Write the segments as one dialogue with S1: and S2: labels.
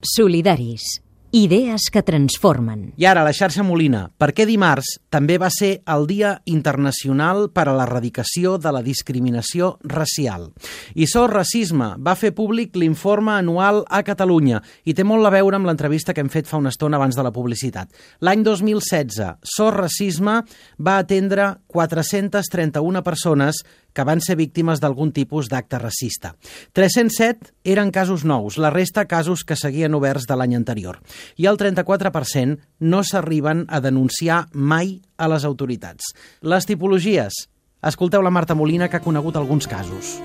S1: Solidaris. Idees que transformen.
S2: I ara, la xarxa Molina. Per què dimarts també va ser el Dia Internacional per a l'Erradicació de la Discriminació Racial? I SOS Racisme va fer públic l'informe anual a Catalunya i té molt a veure amb l'entrevista que hem fet fa una estona abans de la publicitat. L'any 2016, SOS Racisme va atendre 431 persones que van ser víctimes d'algun tipus d'acte racista. 307 eren casos nous, la resta casos que seguien oberts de l'any anterior. I el 34% no s'arriben a denunciar mai a les autoritats. Les tipologies. Escolteu la Marta Molina, que ha conegut alguns casos.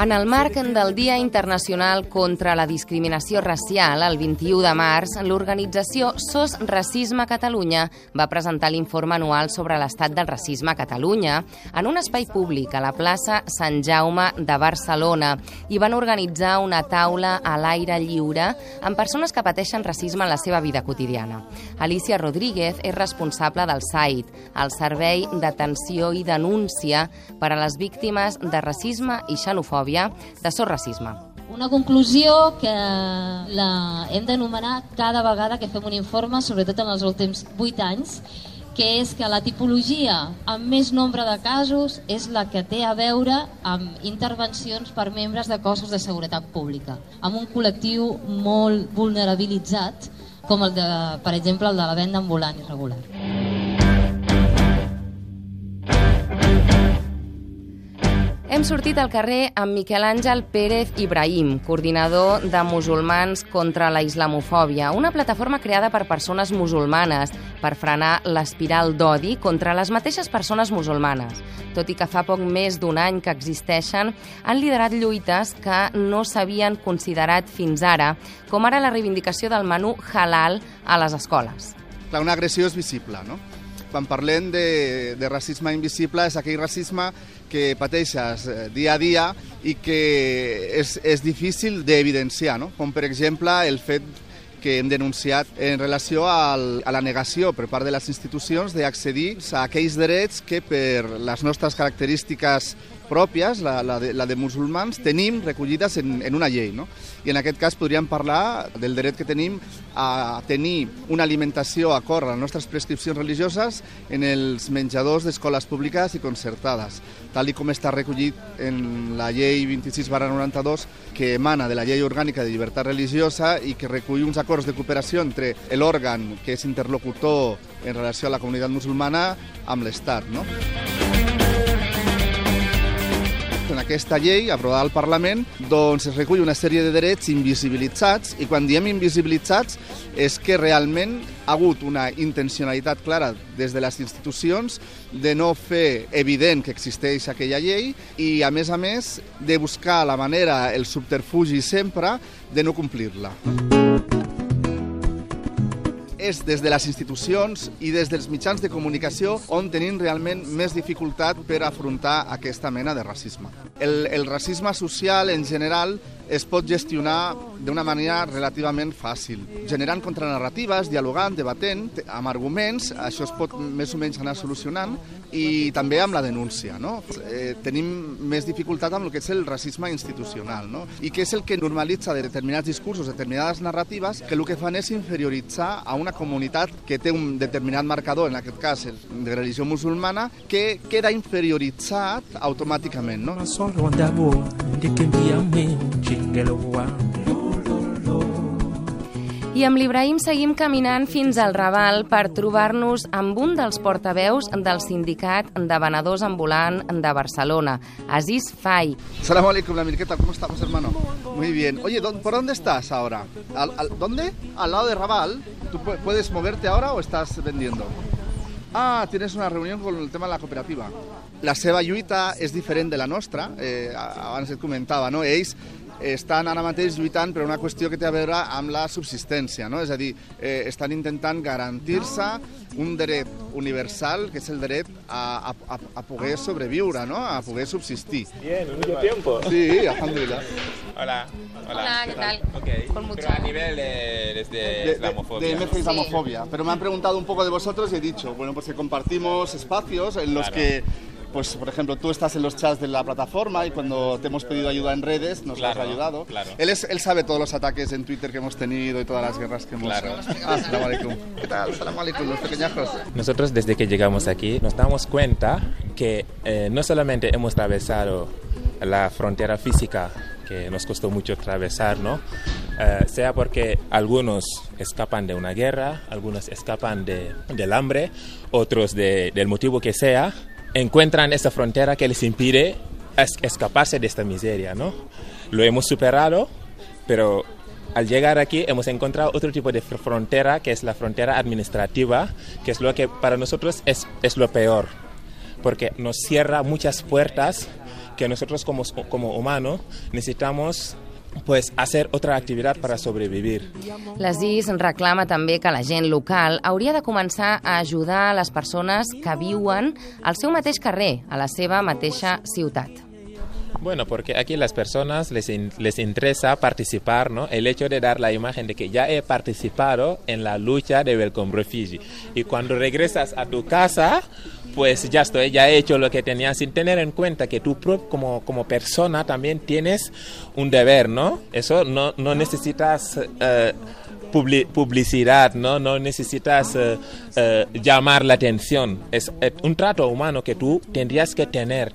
S3: En el marc del Dia Internacional contra la Discriminació Racial, el 21 de març, l'organització SOS Racisme Catalunya va presentar l'informe anual sobre l'estat del racisme a Catalunya en un espai públic a la plaça Sant Jaume de Barcelona i van organitzar una taula a l'aire lliure amb persones que pateixen racisme en la seva vida quotidiana. Alicia Rodríguez és responsable del SAIT, el Servei d'Atenció i Denúncia per a les Víctimes de Racisme i Xenofòbia xenofòbia de sos racisme.
S4: Una conclusió que la hem d'anomenar cada vegada que fem un informe, sobretot en els últims 8 anys, que és que la tipologia amb més nombre de casos és la que té a veure amb intervencions per membres de cossos de seguretat pública, amb un col·lectiu molt vulnerabilitzat, com el de, per exemple, el de la venda ambulant irregular.
S3: Hem sortit al carrer amb Miquel Àngel Pérez Ibrahim, coordinador de Musulmans contra la Islamofòbia, una plataforma creada per persones musulmanes per frenar l'espiral d'odi contra les mateixes persones musulmanes. Tot i que fa poc més d'un any que existeixen, han liderat lluites que no s'havien considerat fins ara, com ara la reivindicació del menú halal a les escoles.
S5: Clar, una agressió és visible, no? Quan parlem de, de racisme invisible és aquell racisme que pateixes eh, dia a dia i que és, és difícil d'evidenciar, no? com per exemple el fet que hem denunciat en relació al, a la negació per part de les institucions d'accedir a aquells drets que per les nostres característiques pròpies, la, la, de, la de musulmans, tenim recollides en, en una llei. No? I en aquest cas podríem parlar del dret que tenim a tenir una alimentació acord a les nostres prescripcions religioses en els menjadors d'escoles públiques i concertades, tal i com està recollit en la llei 26 92 que emana de la llei orgànica de llibertat religiosa i que recull uns acords de cooperació entre l'òrgan que és interlocutor en relació a la comunitat musulmana amb l'Estat. No? En aquesta llei aprovada al Parlament doncs es recull una sèrie de drets invisibilitzats i quan diem invisibilitzats és que realment ha hagut una intencionalitat clara des de les institucions de no fer evident que existeix aquella llei i, a més a més, de buscar la manera, el subterfugi sempre, de no complir-la és des de les institucions i des dels mitjans de comunicació on tenim realment més dificultat per afrontar aquesta mena de racisme. El, el racisme social, en general, es pot gestionar d'una manera relativament fàcil, generant contranarratives, dialogant, debatent, amb arguments, això es pot més o menys anar solucionant, i també amb la denúncia. No? Eh, tenim més dificultat amb el que és el racisme institucional, no? i que és el que normalitza determinats discursos, determinades narratives, que el que fan és inferioritzar a una comunitat que té un determinat marcador, en aquest cas de religió musulmana, que queda inferioritzat automàticament. No?
S3: I amb l'Ibrahim seguim caminant fins al Raval per trobar-nos amb un dels portaveus del sindicat de venedors ambulant de Barcelona, Aziz Fai.
S5: Salam alaikum, la Mirqueta, ¿cómo estamos, hermano? Muy bien. Oye, ¿por dónde estás ahora? ¿Al, al, ¿Dónde? ¿Al lado de Raval? ¿Tú puedes moverte ahora o estás vendiendo? Ah, tienes una reunión con el tema de la cooperativa. La seva lluita és diferent de la nostra, eh, abans et comentava, no? Ells estan ara mateix lluitant per una qüestió que té a veure amb la subsistència, no? és a dir, eh, estan intentant garantir-se un dret universal, que és el dret a, a, a poder sobreviure, no? a poder subsistir.
S6: Bien, mucho tiempo.
S5: Sí, alhamdulillah.
S6: Hola.
S3: Hola, Hola ¿qué tal?
S6: Okay.
S3: Con mucho...
S6: Pero a nivel de, desde
S5: de,
S6: islamofobia.
S5: De, de Islamofobia. Sí. Pero me han preguntado un poco de vosotros y he dicho, bueno, pues que compartimos espacios en los claro. que pues por ejemplo, tú estás en los chats de la plataforma y cuando te hemos pedido ayuda en redes nos
S6: Claro,
S5: has ayudado.
S6: claro.
S5: Él, es, él sabe todos los ataques en Twitter que hemos tenido y todas las guerras que hemos...
S6: Claro.
S5: Ah. ¿Qué tal? Salam alaikum, los pequeñajos.
S6: Nosotros desde que llegamos aquí nos damos cuenta que eh, no solamente hemos atravesado la frontera física que nos costó mucho atravesar, ¿no? Eh, sea porque algunos escapan de una guerra, algunos escapan de, del hambre, otros de- del motivo que sea, encuentran esta frontera que les impide es- escaparse de esta miseria, ¿no? Lo hemos superado, pero al llegar aquí hemos encontrado otro tipo de fr- frontera, que es la frontera administrativa, que es lo que para nosotros es, es lo peor, porque nos cierra muchas puertas que nosotros como, como humanos necesitamos pues hacer otra actividad para sobrevivir.
S3: L'Aziz reclama també que la gent local hauria de començar a ajudar les persones que viuen al seu mateix carrer, a la seva mateixa ciutat.
S6: Bueno, porque aquí las personas les, in- les interesa participar, ¿no? El hecho de dar la imagen de que ya he participado en la lucha de Welcome Refugee. Y cuando regresas a tu casa, pues ya estoy, ya he hecho lo que tenía, sin tener en cuenta que tú como, como persona también tienes un deber, ¿no? Eso no, no necesitas... publi- publicidad, ¿no? No necesitas eh, eh, llamar la atención. Es un trato humano que tú tendrías que tener.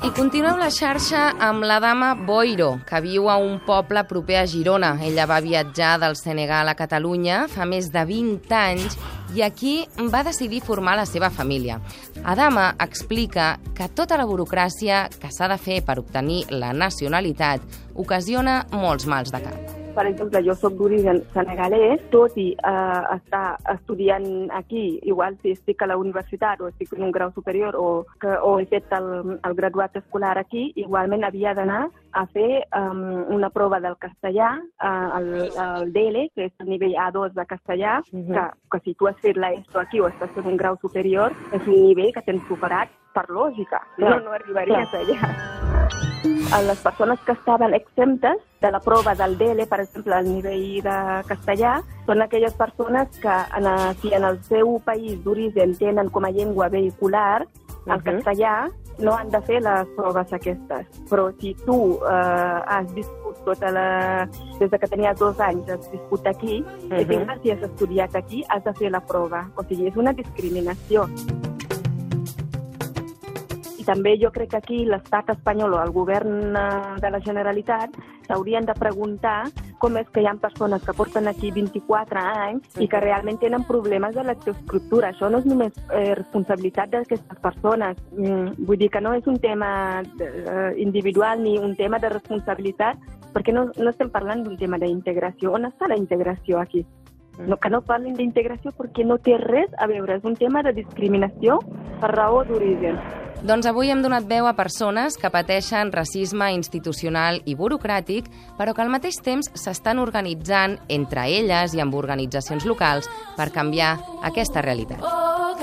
S3: I continuem la xarxa amb la dama Boiro, que viu a un poble proper a Girona. Ella va viatjar del Senegal a Catalunya fa més de 20 anys i aquí va decidir formar la seva família. Adama explica que tota la burocràcia que s'ha de fer per obtenir la nacionalitat ocasiona molts mals de cap.
S7: Per exemple, jo sóc d'origen senegalès, tot i eh, estar estudiant aquí, igual si estic a la universitat o estic en un grau superior o, que, o he fet el, el graduat escolar aquí, igualment havia d'anar a fer um, una prova del castellà, uh, el, el DL, que és el nivell A2 de castellà, uh -huh. que, que si tu has fet l'ESO aquí o estàs en un grau superior, és un nivell que tens superat per lògica, no, no arribaries allà. A les persones que estaven exemptes de la prova del DL, per exemple, al nivell de castellà, són aquelles persones que en, si en el seu país d'origen tenen com a llengua vehicular el
S3: Mhm.
S7: castellà, no han de fer les proves aquestes. Però si tu eh, has viscut tota la... des de que tenies dos anys, has viscut aquí, uh. -huh. si has estudiat aquí, has de fer la prova. O sigui, és una discriminació. També jo crec que aquí l'estat espanyol o el govern eh, de la Generalitat s'haurien de preguntar com és que hi ha persones que porten aquí 24 anys i que realment tenen problemes de lectoescriptura. Això no és només eh, responsabilitat d'aquestes persones. Mm, vull dir que no és un tema eh, individual ni un tema de responsabilitat perquè no, no estem parlant d'un tema d'integració. On està la integració aquí? No, que no parlin d'integració perquè no té res a veure. És un tema de discriminació per raó d'origen.
S3: Doncs avui hem donat veu a persones que pateixen racisme institucional i burocràtic, però que al mateix temps s'estan organitzant entre elles i amb organitzacions locals per canviar aquesta realitat.
S8: Oh,